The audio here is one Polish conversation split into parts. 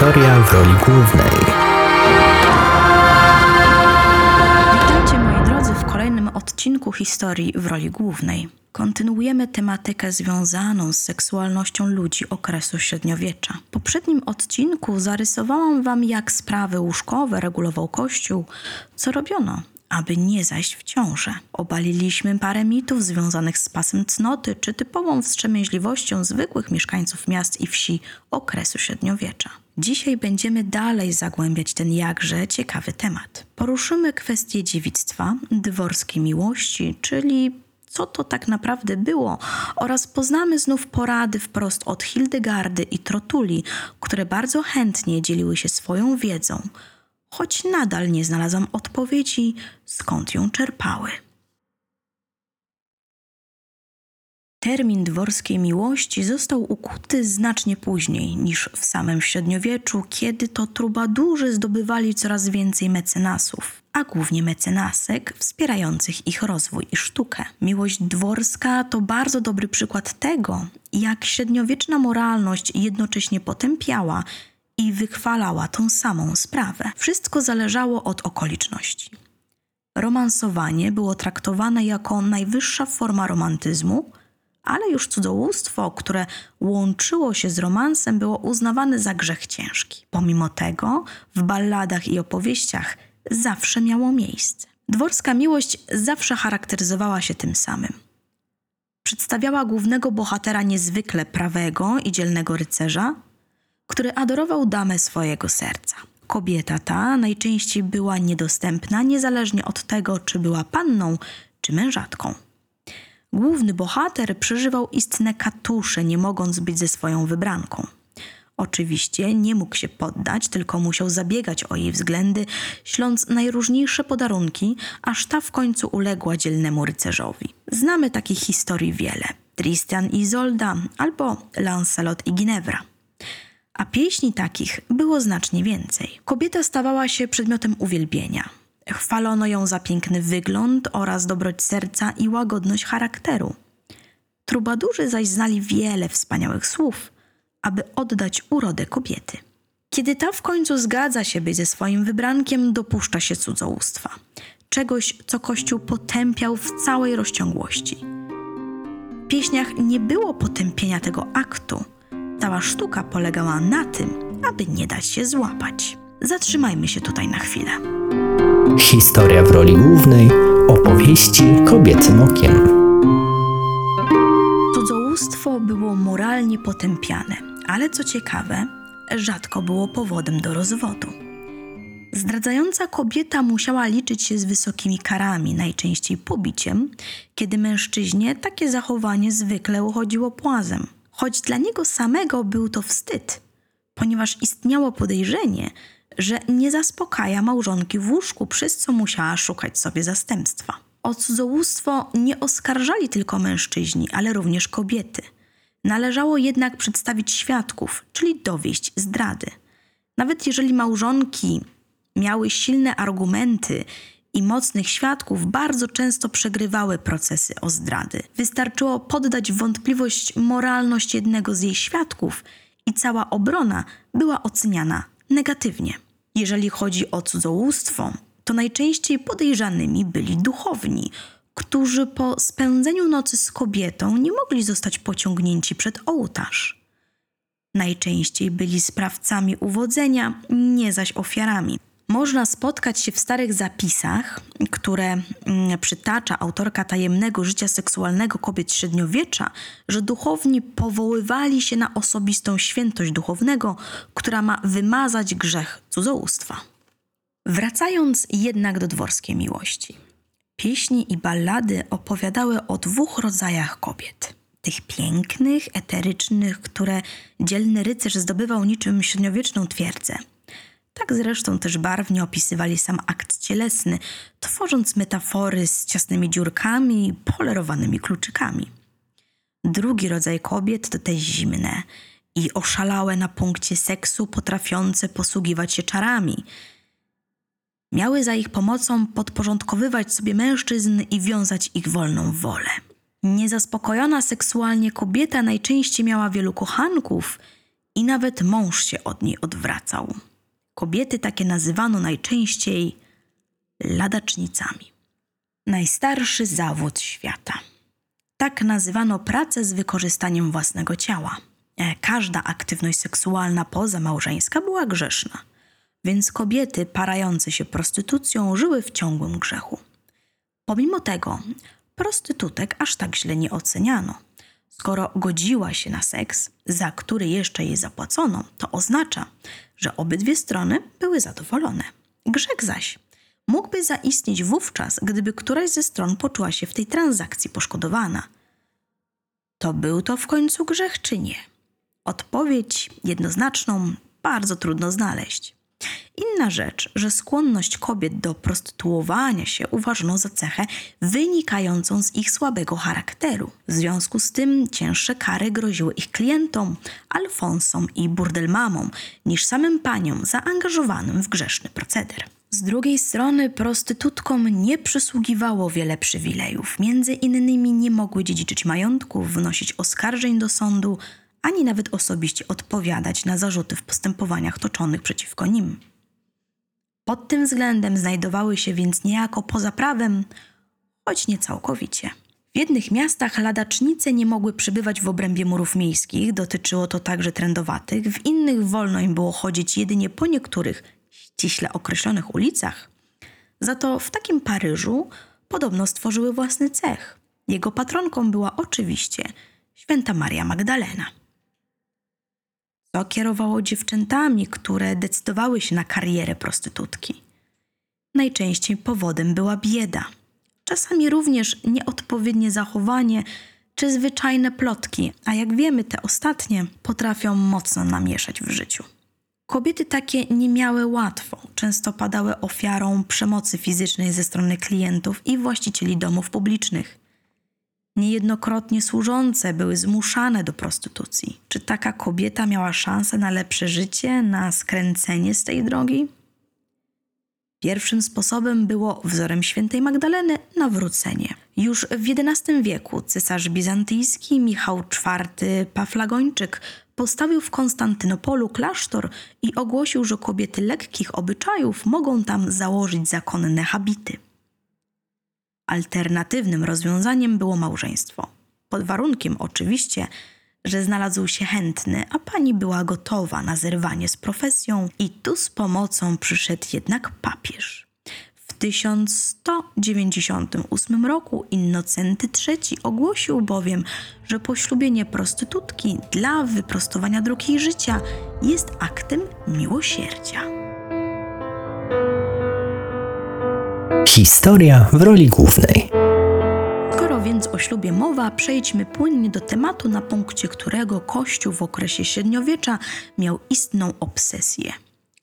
Historia w roli głównej. Witajcie moi drodzy w kolejnym odcinku historii w roli głównej. Kontynuujemy tematykę związaną z seksualnością ludzi okresu średniowiecza. W poprzednim odcinku zarysowałam wam, jak sprawy łóżkowe regulował Kościół, co robiono, aby nie zajść w ciążę. Obaliliśmy parę mitów związanych z pasem cnoty czy typową wstrzemięźliwością zwykłych mieszkańców miast i wsi okresu średniowiecza. Dzisiaj będziemy dalej zagłębiać ten jakże ciekawy temat. Poruszymy kwestię dziewictwa, dworskiej miłości, czyli co to tak naprawdę było, oraz poznamy znów porady wprost od Hildegardy i Trotuli, które bardzo chętnie dzieliły się swoją wiedzą, choć nadal nie znalazłam odpowiedzi, skąd ją czerpały. Termin dworskiej miłości został ukuty znacznie później niż w samym średniowieczu, kiedy to trubadurzy zdobywali coraz więcej mecenasów, a głównie mecenasek wspierających ich rozwój i sztukę. Miłość dworska to bardzo dobry przykład tego, jak średniowieczna moralność jednocześnie potępiała i wychwalała tą samą sprawę. Wszystko zależało od okoliczności. Romansowanie było traktowane jako najwyższa forma romantyzmu, ale już cudzołóstwo, które łączyło się z romansem, było uznawane za grzech ciężki. Pomimo tego, w balladach i opowieściach zawsze miało miejsce. Dworska miłość zawsze charakteryzowała się tym samym. Przedstawiała głównego bohatera niezwykle prawego i dzielnego rycerza, który adorował damę swojego serca. Kobieta ta najczęściej była niedostępna, niezależnie od tego, czy była panną, czy mężatką. Główny bohater przeżywał istne katusze, nie mogąc być ze swoją wybranką. Oczywiście nie mógł się poddać, tylko musiał zabiegać o jej względy, śląc najróżniejsze podarunki, aż ta w końcu uległa dzielnemu rycerzowi. Znamy takich historii wiele. Tristan i Izolda albo Lancelot i Ginevra. A pieśni takich było znacznie więcej. Kobieta stawała się przedmiotem uwielbienia. Chwalono ją za piękny wygląd oraz dobroć serca i łagodność charakteru. Trubadurzy zaś znali wiele wspaniałych słów, aby oddać urodę kobiety. Kiedy ta w końcu zgadza się być ze swoim wybrankiem, dopuszcza się cudzołóstwa. Czegoś, co Kościół potępiał w całej rozciągłości. W pieśniach nie było potępienia tego aktu. Cała sztuka polegała na tym, aby nie dać się złapać. Zatrzymajmy się tutaj na chwilę. Historia w roli głównej. Opowieści kobiecym okiem. Cudzołóstwo było moralnie potępiane, ale co ciekawe, rzadko było powodem do rozwodu. Zdradzająca kobieta musiała liczyć się z wysokimi karami, najczęściej pobiciem, kiedy mężczyźnie takie zachowanie zwykle uchodziło płazem. Choć dla niego samego był to wstyd, ponieważ istniało podejrzenie, że nie zaspokaja małżonki w łóżku, przez co musiała szukać sobie zastępstwa. O cudzołóstwo nie oskarżali tylko mężczyźni, ale również kobiety. Należało jednak przedstawić świadków, czyli dowieść zdrady. Nawet jeżeli małżonki miały silne argumenty i mocnych świadków, bardzo często przegrywały procesy o zdrady. Wystarczyło poddać wątpliwość moralność jednego z jej świadków i cała obrona była oceniana negatywnie. Jeżeli chodzi o cudzołóstwo, to najczęściej podejrzanymi byli duchowni, którzy po spędzeniu nocy z kobietą nie mogli zostać pociągnięci przed ołtarz. Najczęściej byli sprawcami uwodzenia, nie zaś ofiarami. Można spotkać się w starych zapisach, które mm, przytacza autorka tajemnego życia seksualnego kobiet średniowiecza, że duchowni powoływali się na osobistą świętość duchownego, która ma wymazać grzech cudzołóstwa. Wracając jednak do dworskiej miłości. Pieśni i ballady opowiadały o dwóch rodzajach kobiet. Tych pięknych, eterycznych, które dzielny rycerz zdobywał niczym średniowieczną twierdzę – tak zresztą też barwnie opisywali sam akt cielesny, tworząc metafory z ciasnymi dziurkami i polerowanymi kluczykami. Drugi rodzaj kobiet to te zimne i oszalałe na punkcie seksu, potrafiące posługiwać się czarami. Miały za ich pomocą podporządkowywać sobie mężczyzn i wiązać ich wolną wolę. Niezaspokojona seksualnie kobieta najczęściej miała wielu kochanków i nawet mąż się od niej odwracał. Kobiety takie nazywano najczęściej ladacznicami. Najstarszy zawód świata. Tak nazywano pracę z wykorzystaniem własnego ciała. E, Każda aktywność seksualna pozamałżeńska była grzeszna, więc kobiety parające się prostytucją żyły w ciągłym grzechu. Pomimo tego, prostytutek aż tak źle nie oceniano. Skoro godziła się na seks, za który jeszcze jej zapłacono, to oznacza, że obydwie strony były zadowolone. Grzech zaś mógłby zaistnieć wówczas, gdyby któraś ze stron poczuła się w tej transakcji poszkodowana. To był to w końcu grzech czy nie? Odpowiedź jednoznaczną bardzo trudno znaleźć. Inna rzecz, że skłonność kobiet do prostytuowania się uważano za cechę wynikającą z ich słabego charakteru. W związku z tym cięższe kary groziły ich klientom, alfonsom i burdelmamom, niż samym paniom zaangażowanym w grzeszny proceder. Z drugiej strony prostytutkom nie przysługiwało wiele przywilejów. Między innymi nie mogły dziedziczyć majątków, wnosić oskarżeń do sądu, ani nawet osobiście odpowiadać na zarzuty w postępowaniach toczonych przeciwko nim. Pod tym względem znajdowały się więc niejako poza prawem, choć nie całkowicie. W jednych miastach ladacznice nie mogły przebywać w obrębie murów miejskich, dotyczyło to także trędowatych, w innych wolno im było chodzić jedynie po niektórych ściśle określonych ulicach. Za to w takim Paryżu podobno stworzyły własny cech. Jego patronką była oczywiście święta Maria Magdalena. Co kierowało dziewczętami, które decydowały się na karierę prostytutki? Najczęściej powodem była bieda. Czasami również nieodpowiednie zachowanie czy zwyczajne plotki, a jak wiemy, te ostatnie potrafią mocno namieszać w życiu. Kobiety takie nie miały łatwo, często padały ofiarą przemocy fizycznej ze strony klientów i właścicieli domów publicznych. Niejednokrotnie służące były zmuszane do prostytucji. Czy taka kobieta miała szansę na lepsze życie, na skręcenie z tej drogi? Pierwszym sposobem było wzorem świętej Magdaleny nawrócenie. Już w XI wieku cesarz bizantyjski Michał IV Paflagończyk postawił w Konstantynopolu klasztor i ogłosił, że kobiety lekkich obyczajów mogą tam założyć zakonne habity. Alternatywnym rozwiązaniem było małżeństwo. Pod warunkiem oczywiście, że znalazł się chętny, a pani była gotowa na zerwanie z profesją, i tu z pomocą przyszedł jednak papież. W 1198 roku Innocenty III ogłosił bowiem, że poślubienie prostytutki dla wyprostowania dróg jej życia jest aktem miłosierdzia. Historia w roli głównej. Skoro więc o ślubie mowa, przejdźmy płynnie do tematu, na punkcie którego Kościół w okresie średniowiecza miał istną obsesję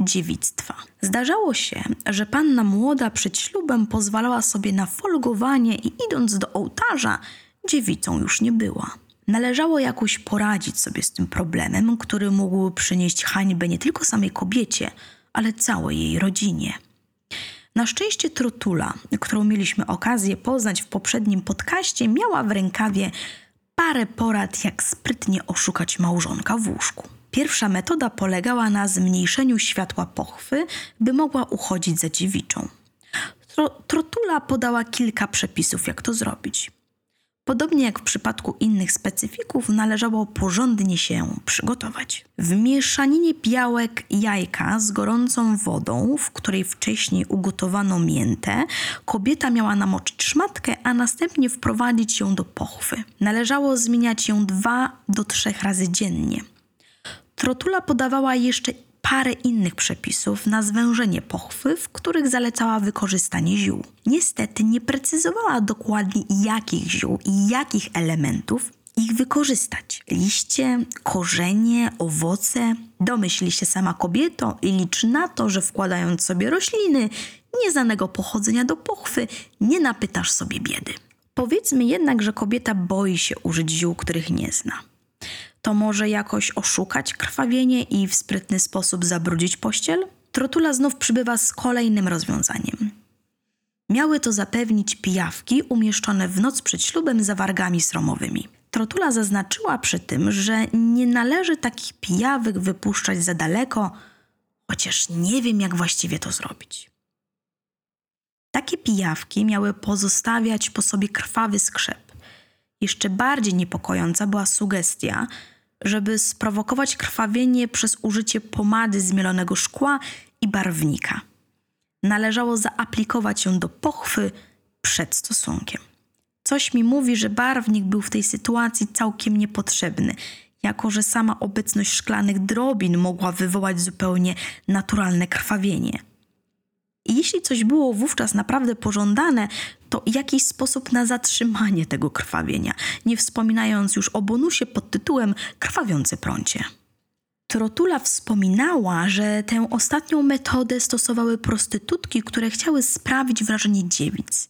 dziewictwa. Zdarzało się, że panna młoda przed ślubem pozwalała sobie na folgowanie i idąc do ołtarza, dziewicą już nie była. Należało jakoś poradzić sobie z tym problemem, który mógł przynieść hańbę nie tylko samej kobiecie, ale całej jej rodzinie. Na szczęście Trotula, którą mieliśmy okazję poznać w poprzednim podcaście, miała w rękawie parę porad, jak sprytnie oszukać małżonka w łóżku. Pierwsza metoda polegała na zmniejszeniu światła pochwy, by mogła uchodzić za dziewiczą. Tro Trotula podała kilka przepisów, jak to zrobić. Podobnie jak w przypadku innych specyfików, należało porządnie się przygotować. W mieszaninie białek jajka z gorącą wodą, w której wcześniej ugotowano miętę, kobieta miała namoczyć szmatkę, a następnie wprowadzić ją do pochwy. Należało zmieniać ją dwa do trzech razy dziennie. Trotula podawała jeszcze parę innych przepisów na zwężenie pochwy, w których zalecała wykorzystanie ziół. Niestety nie precyzowała dokładnie jakich ziół i jakich elementów ich wykorzystać. Liście, korzenie, owoce. Domyśl się sama kobieto i licz na to, że wkładając sobie rośliny nieznanego pochodzenia do pochwy, nie napytasz sobie biedy. Powiedzmy jednak, że kobieta boi się użyć ziół, których nie zna to może jakoś oszukać krwawienie i w sprytny sposób zabrudzić pościel? Trotula znów przybywa z kolejnym rozwiązaniem. Miały to zapewnić pijawki umieszczone w noc przed ślubem za wargami sromowymi. Trotula zaznaczyła przy tym, że nie należy takich pijawek wypuszczać za daleko, chociaż nie wiem, jak właściwie to zrobić. Takie pijawki miały pozostawiać po sobie krwawy skrzep. Jeszcze bardziej niepokojąca była sugestia, żeby sprowokować krwawienie przez użycie pomady z mielonego szkła i barwnika. Należało zaaplikować ją do pochwy przed stosunkiem. Coś mi mówi, że barwnik był w tej sytuacji całkiem niepotrzebny, jako że sama obecność szklanych drobin mogła wywołać zupełnie naturalne krwawienie. I jeśli coś było wówczas naprawdę pożądane, to jakiś sposób na zatrzymanie tego krwawienia, nie wspominając już o bonusie pod tytułem Krwawiące prącie. Trotula wspominała, że tę ostatnią metodę stosowały prostytutki, które chciały sprawić wrażenie dziewic.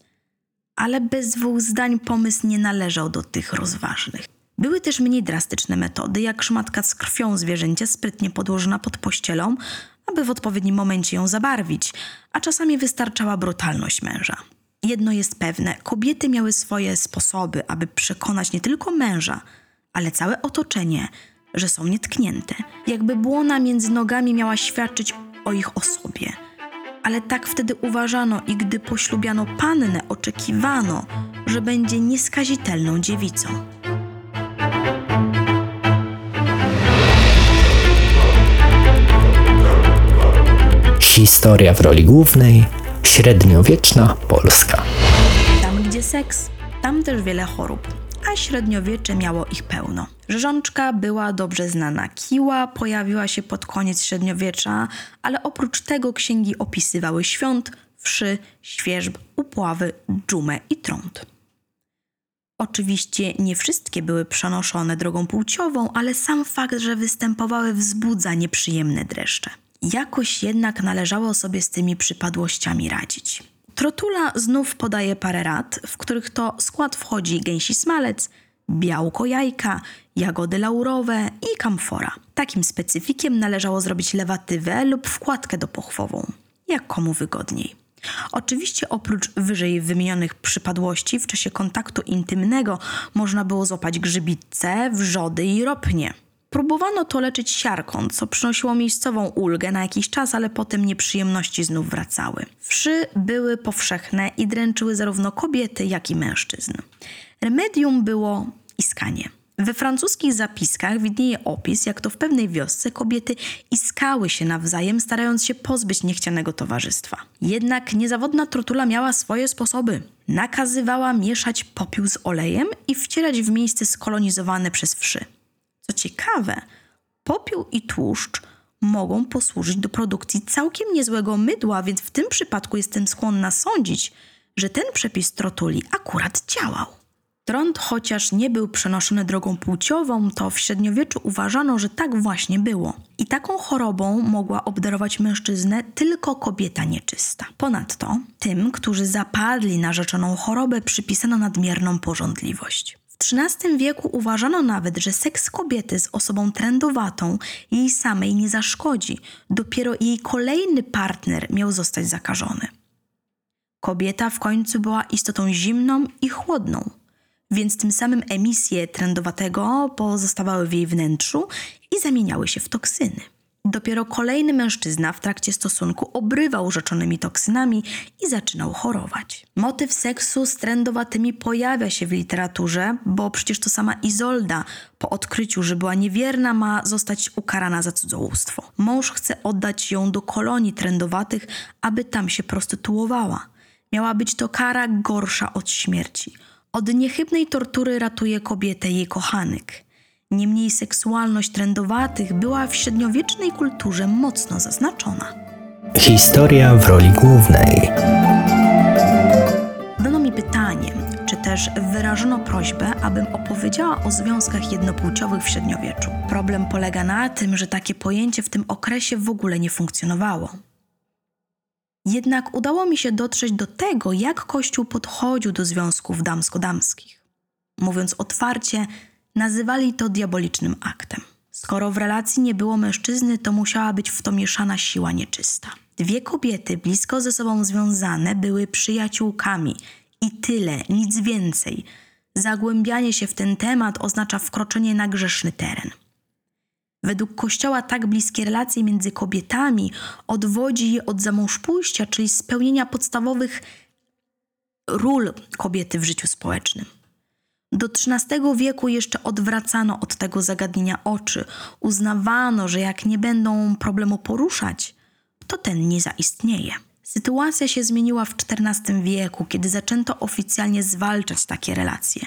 Ale bez dwóch zdań pomysł nie należał do tych rozważnych. Były też mniej drastyczne metody, jak szmatka z krwią zwierzęcia sprytnie podłożona pod pościelą, aby w odpowiednim momencie ją zabarwić, a czasami wystarczała brutalność męża. Jedno jest pewne: kobiety miały swoje sposoby, aby przekonać nie tylko męża, ale całe otoczenie, że są nietknięte. Jakby błona między nogami miała świadczyć o ich osobie. Ale tak wtedy uważano i gdy poślubiano pannę, oczekiwano, że będzie nieskazitelną dziewicą. Historia w roli głównej średniowieczna Polska. Tam, gdzie seks, tam też wiele chorób, a średniowiecze miało ich pełno. Rzeżączka była dobrze znana. Kiła pojawiła się pod koniec średniowiecza, ale oprócz tego księgi opisywały świąt, wszy, świeżb, upławy, dżumę i trąd. Oczywiście nie wszystkie były przenoszone drogą płciową, ale sam fakt, że występowały wzbudza nieprzyjemne dreszcze. Jakoś jednak należało sobie z tymi przypadłościami radzić. Trotula znów podaje parę rad, w których to skład wchodzi gęsi smalec, białko jajka, jagody laurowe i kamfora. Takim specyfikiem należało zrobić lewatywę lub wkładkę dopochwową, jak komu wygodniej. Oczywiście oprócz wyżej wymienionych przypadłości w czasie kontaktu intymnego można było złapać grzybice, wrzody i ropnie. Próbowano to leczyć siarką, co przynosiło miejscową ulgę na jakiś czas, ale potem nieprzyjemności znów wracały. Wszy były powszechne i dręczyły zarówno kobiety, jak i mężczyzn. Remedium było iskanie. We francuskich zapiskach widnieje opis, jak to w pewnej wiosce kobiety iskały się nawzajem, starając się pozbyć niechcianego towarzystwa. Jednak niezawodna trotula miała swoje sposoby. Nakazywała mieszać popiół z olejem i wcierać w miejsce skolonizowane przez wszy. Co ciekawe, popiół i tłuszcz mogą posłużyć do produkcji całkiem niezłego mydła, więc w tym przypadku jestem skłonna sądzić, że ten przepis trotuli akurat działał. Trąd, chociaż nie był przenoszony drogą płciową, to w średniowieczu uważano, że tak właśnie było. I taką chorobą mogła obdarować mężczyznę tylko kobieta nieczysta. Ponadto tym, którzy zapadli na rzeczoną chorobę, przypisano nadmierną porządliwość. W XIII wieku uważano nawet, że seks kobiety z osobą trendowatą jej samej nie zaszkodzi, dopiero jej kolejny partner miał zostać zakażony. Kobieta w końcu była istotą zimną i chłodną, więc tym samym emisje trendowatego pozostawały w jej wnętrzu i zamieniały się w toksyny. Dopiero kolejny mężczyzna w trakcie stosunku obrywał rzeczonymi toksynami i zaczynał chorować. Motyw seksu z trendowatymi pojawia się w literaturze, bo przecież to sama Izolda po odkryciu, że była niewierna, ma zostać ukarana za cudzołóstwo. Mąż chce oddać ją do kolonii trendowatych, aby tam się prostytuowała. Miała być to kara gorsza od śmierci. Od niechybnej tortury ratuje kobietę jej kochanek. Niemniej seksualność trendowatych była w średniowiecznej kulturze mocno zaznaczona. Historia w roli głównej. Dano mi pytanie, czy też wyrażono prośbę, abym opowiedziała o związkach jednopłciowych w średniowieczu. Problem polega na tym, że takie pojęcie w tym okresie w ogóle nie funkcjonowało. Jednak udało mi się dotrzeć do tego, jak Kościół podchodził do związków damsko-damskich. Mówiąc otwarcie, nazywali to diabolicznym aktem. Skoro w relacji nie było mężczyzny, to musiała być w to mieszana siła nieczysta. Dwie kobiety blisko ze sobą związane były przyjaciółkami i tyle, nic więcej. Zagłębianie się w ten temat oznacza wkroczenie na grzeszny teren. Według Kościoła tak bliskie relacje między kobietami odwodzi je od zamążpójścia, czyli spełnienia podstawowych ról kobiety w życiu społecznym. Do XIII wieku jeszcze odwracano od tego zagadnienia oczy. Uznawano, że jak nie będą problemu poruszać, to ten nie zaistnieje. Sytuacja się zmieniła w XIV wieku, kiedy zaczęto oficjalnie zwalczać takie relacje.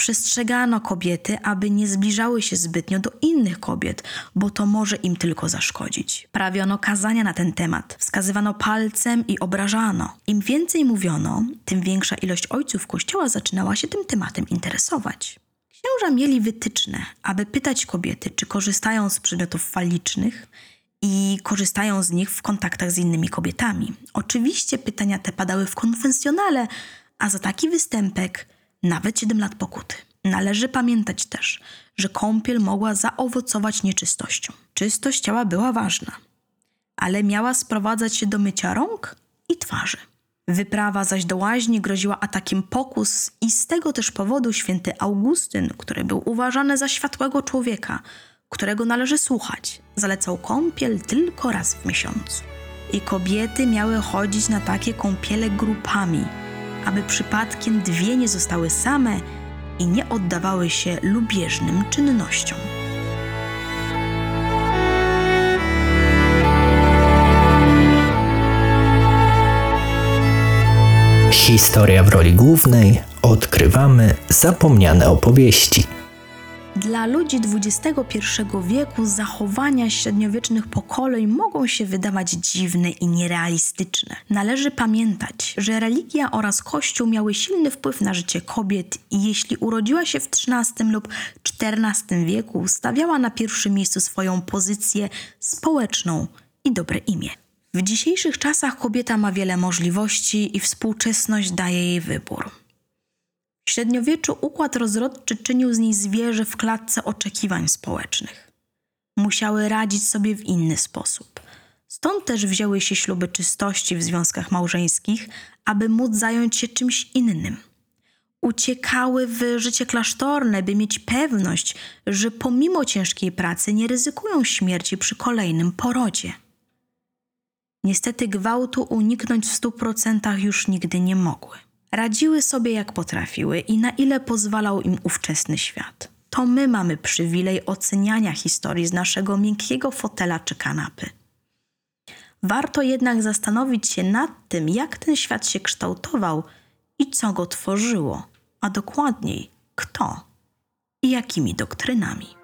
Przestrzegano kobiety, aby nie zbliżały się zbytnio do innych kobiet, bo to może im tylko zaszkodzić. Prawiono kazania na ten temat, wskazywano palcem i obrażano. Im więcej mówiono, tym większa ilość ojców kościoła zaczynała się tym tematem interesować. Księża mieli wytyczne, aby pytać kobiety, czy korzystają z przedmiotów falicznych i korzystają z nich w kontaktach z innymi kobietami. Oczywiście pytania te padały w konfesjonale, a za taki występek nawet 7 lat pokuty. Należy pamiętać też, że kąpiel mogła zaowocować nieczystością. Czystość ciała była ważna, ale miała sprowadzać się do mycia rąk i twarzy. Wyprawa zaś do łaźni groziła atakiem pokus i z tego też powodu święty Augustyn, który był uważany za światłego człowieka, którego należy słuchać, zalecał kąpiel tylko raz w miesiącu. I kobiety miały chodzić na takie kąpiele grupami, aby przypadkiem dwie nie zostały same i nie oddawały się lubieżnym czynnościom. Historia w roli głównej odkrywamy zapomniane opowieści. Dla ludzi XXI wieku zachowania średniowiecznych pokoleń mogą się wydawać dziwne i nierealistyczne. Należy pamiętać, że religia oraz Kościół miały silny wpływ na życie kobiet i jeśli urodziła się w XIII lub XIV wieku, stawiała na pierwszym miejscu swoją pozycję społeczną i dobre imię. W dzisiejszych czasach kobieta ma wiele możliwości i współczesność daje jej wybór. W średniowieczu układ rozrodczy czynił z niej zwierzę w klatce oczekiwań społecznych. Musiały radzić sobie w inny sposób. Stąd też wzięły się śluby czystości w związkach małżeńskich, aby móc zająć się czymś innym. Uciekały w życie klasztorne, by mieć pewność, że pomimo ciężkiej pracy nie ryzykują śmierci przy kolejnym porodzie. Niestety gwałtu uniknąć w stu procentach już nigdy nie mogły. Radziły sobie jak potrafiły i na ile pozwalał im ówczesny świat. To my mamy przywilej oceniania historii z naszego miękkiego fotela czy kanapy. Warto jednak zastanowić się nad tym, jak ten świat się kształtował i co go tworzyło, a dokładniej kto i jakimi doktrynami.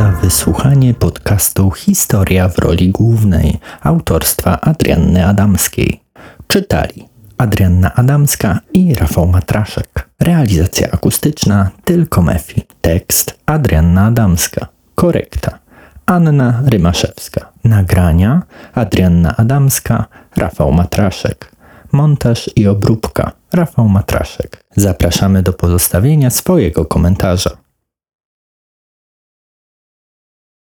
Za wysłuchanie podcastu Historia w roli głównej autorstwa Adrianny Adamskiej. Czytali Adrianna Adamska i Rafał Matraszek. Realizacja akustyczna tylko Mefi. Tekst Adrianna Adamska. Korekta Anna Rymaszewska. Nagrania Adrianna Adamska, Rafał Matraszek. Montaż i obróbka Rafał Matraszek. Zapraszamy do pozostawienia swojego komentarza.